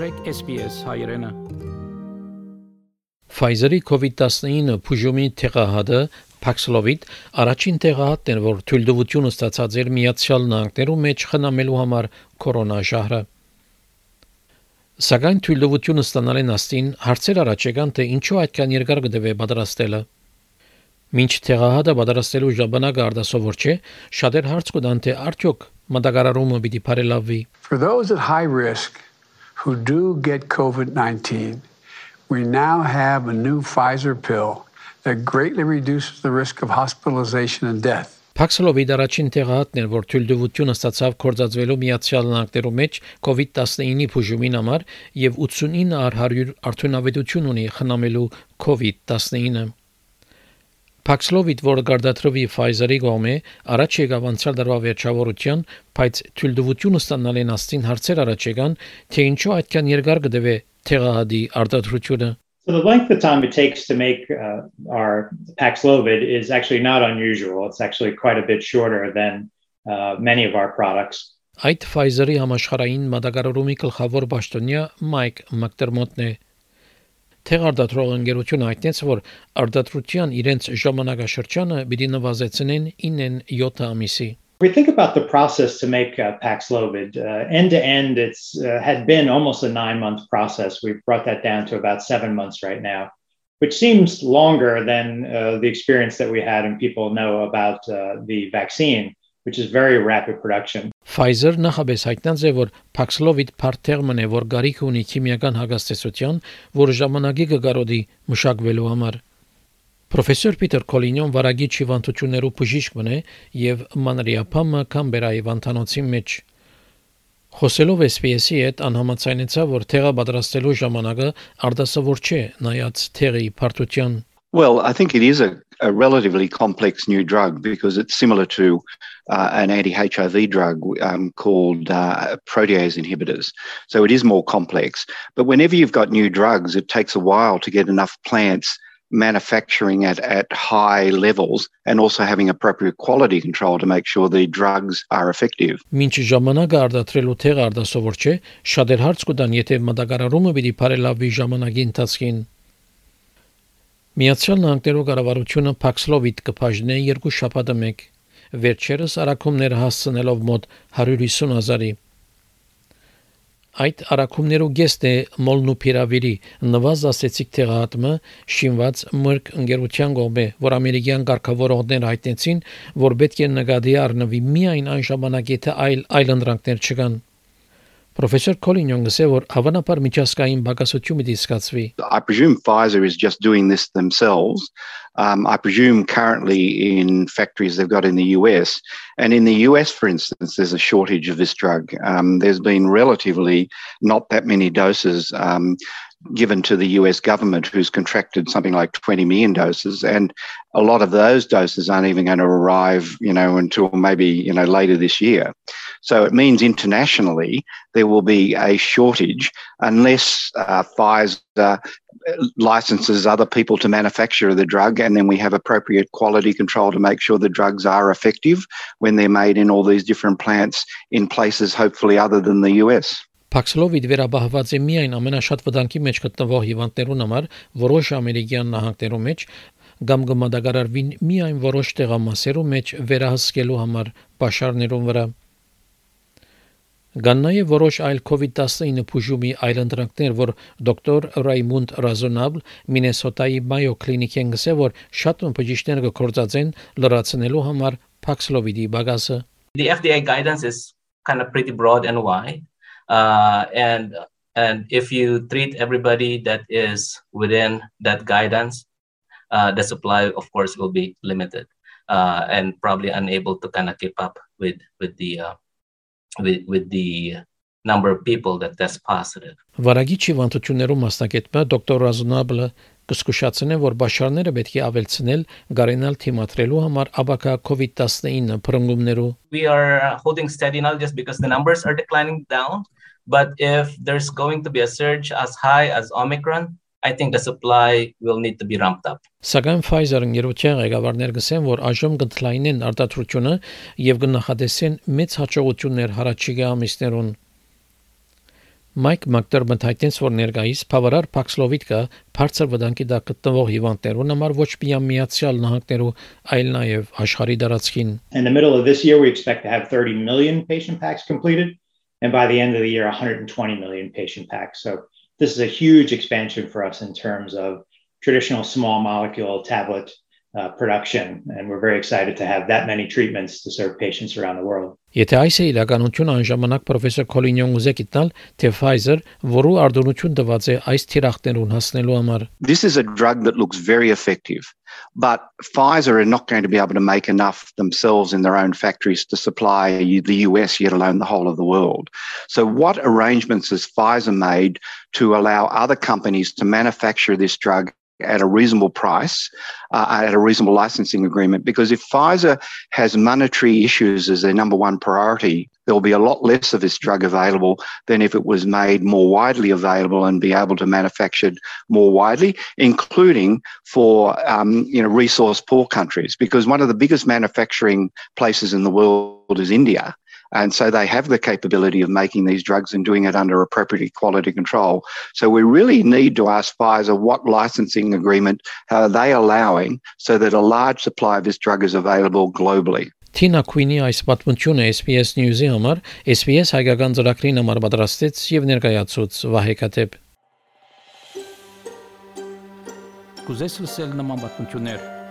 մտրեք SPS հայրենը։ Pfizer-ի COVID-19 բուժումի թեղահատը Paxlovid առաջին տեղահատն էր, որ թույլտվություն ստացած էր Միացյալ Նահանգներում մեջ խնամելու համար կորոնա ժահրը։ Սակայն թույլտվությունը ստանալեն աստին հարցեր առաջ եկան, թե ինչու այդքան երկար կդեվե պատրաստելը։ Մինչ թեղահատը պատրաստելու ժամանակը արդասովոր չէ, շատեր հարց կտան, թե արդյոք մտակարարումը պիտի բարելավվի։ For those at high risk who do get COVID 19, we now have a new Pfizer pill that greatly reduces the risk of hospitalization and death. Paxlovid առաջին տեղահատն էր, որ թույլտվությունը ստացավ կորցածվելու Միացյալ Նահանգներու մեջ COVID-19-ի բուժումին համար եւ 89 առ 100 արդյունավետություն ունի խնամելու COVID-19-ը։ Paxlovid, որը գարդատրվի Pfizer-ի կողմէ, առաջ եկավ անցյալ դարվա վերջավորության, բայց թույլտվությունը ստանալեն աստին հարցեր առաջ եկան, թե ինչու այդքան երկար կդեվե թեղահատի արտադրությունը։ So the length of time it takes to make uh, our Paxlovid is actually not unusual. It's actually quite a bit shorter than uh, many of our products. Այդ Pfizer-ի համաշխարհային մատակարարումի գլխավոր պաշտոնյա Մայք Մակդերմոտն է Թեղարտադրող ընկերությունը հայտնեց, որ արտադրության իրենց ժամանակաշրջանը պիտի նվազեցնեն 9-ն 7 ամիսի։ We think about the process to make uh, Paxlovid. Uh, end to end, it's uh, had been almost a nine month process. We've brought that down to about seven months right now, which seems longer than uh, the experience that we had and people know about uh, the vaccine. Which is very rapid production. Pfizer նախաբես հայտնած է, որ Paxlovid փարթերմն է, որ գարիք ունի քիմիական հագաստեցության, որ ժամանակի կգարոդի մշակվելու համար։ Պրոֆեսոր Պիտեր Կոլինյոն վարագի ճիվանտություններու բժիշկն է եւ մանրիապամը Կամբերայի վանտանոցի մեջ Խոսելով SPS-ի հետ անհամաձայնեցավ, որ թեղը պատրաստելու ժամանակը արդասավոր չէ, նայած թեղի բարդության Well, I think it is a, a relatively complex new drug because it's similar to uh, an anti HIV drug um, called uh, protease inhibitors. So it is more complex. But whenever you've got new drugs, it takes a while to get enough plants manufacturing at, at high levels and also having appropriate quality control to make sure the drugs are effective. Մինչ ժամանակը արդատրելու թեղ արդասովոր չէ, շատեր հարց կտան, եթե մտակարարումը պիտի բարելավվի ժամանակի ընթացքին Միացյալ Նահանգներու կառավարությունը Paxlovid կփաժնե երկու շաբաթը մեկ վերջերս արակումներ հասցնելով մոտ 150 հազարի Այդ արակումներու գեստ է Մոլնուպիրավիրի նվազ ասեցիկ տեղահատումը շինված մրկ ընկերության կողմէ, որ ամերիկյան ղեկավարողներ հայտնեցին, որ պետք է նկատի առնվի միայն այն ժամանակ, եթե այլ այլընտրանքներ չկան։ Professor Colin Yongasewar, Avana Parmichaskaim Bakasuchumidis Katsvi. I presume Pfizer is just doing this themselves. Um, I presume currently in factories they've got in the US. And in the US, for instance, there's a shortage of this drug. Um, there's been relatively not that many doses. Um, given to the US government, who's contracted something like 20 million doses, and a lot of those doses aren't even going to arrive, you know, until maybe you know later this year. So it means internationally there will be a shortage unless uh, Pfizer licenses other people to manufacture the drug, and then we have appropriate quality control to make sure the drugs are effective when they're made in all these different plants in places hopefully other than the US. Paxlovid վերաբահված է միայն ամենաշատ վտանգի մեջ գտնվող հիվանդներուն համար որոշ ամերիկյան նահանգներում մեջ կամ գմադագարարվին միայն որոշ տեղամասերու մեջ վերահսկելու համար պաշարներուն վրա Կան նաև որոշ այլ COVID-19 բուժումի այլընտրանքներ, որ դոկտոր Ռայմոնդ Ռազոնաբլ Մինեսոտայի Mayo Clinic-ին գսե, որ շատ բժիշկներ կկործածեն լրացնելու համար Paxlovid-ի բագասը։ The FDA guidance is kind of pretty broad and wide. Uh, and and if you treat everybody that is within that guidance, uh, the supply, of course, will be limited uh, and probably unable to kind of keep up with with the uh, with with the number of people that test positive. Վարագի ճիվանտություններում մասնակետը դոկտոր Ռազոնաբլը կսկուշացնե, որ բաշարները պետք է ավելցնել գարենալ թիմատրելու համար աբակա COVID-19 փրկումներու։ We are holding steady not just because the numbers are declining down, but if there's going to be a surge as high as Omicron, I think the supply will need to be ramped up. Սակայն Pfizer-ն երոքյան ղեկավարներ գսեն, որ այժմ կընդլայնեն արտադրությունը եւ կնախադեսեն մեծ հաջողություններ հարաճիգա ամիսներուն։ Մայք Մակդերմոտ հայտնեց, որ ներկայիս բավարար Paxlovid կա բարձր վտանգի տակ գտնվող հիվանդներուն համար ոչ միայն Միացյալ Նահանգներու, այլ նաև աշխարհի դարածքին։ In the middle of this year we expect to have 30 million patient packs completed and by the end of the year 120 million patient packs. So this is a huge expansion for us in terms of traditional small molecule tablet uh, production and we're very excited to have that many treatments to serve patients around the world. Եթե այս է իրականությունը անժամանակ պրոֆեսոր Քոլինյոն ուզեք իտնալ, թե Pfizer որու արդյունություն տված է այս թիրախներուն հասնելու համար։ This is a drug that looks very effective, but Pfizer are not going to be able to make enough themselves in their own factories to supply the US, yet alone the whole of the world. So, what arrangements has Pfizer made to allow other companies to manufacture this drug at a reasonable price, uh, at a reasonable licensing agreement. Because if Pfizer has monetary issues as their number one priority, there'll be a lot less of this drug available than if it was made more widely available and be able to manufactured more widely, including for um, you know resource poor countries. Because one of the biggest manufacturing places in the world is India. And so they have the capability of making these drugs and doing it under appropriate quality control. So we really need to ask Pfizer what licensing agreement are they allowing so that a large supply of this drug is available globally. Թինա Քուինի այս պատմությունը SPS News-ի համար SPS հայկական ծրագրին համար պատրաստեց եւ ներկայացուց Վահե Կատեփ։ Կուզես լսել նման պատմություններ,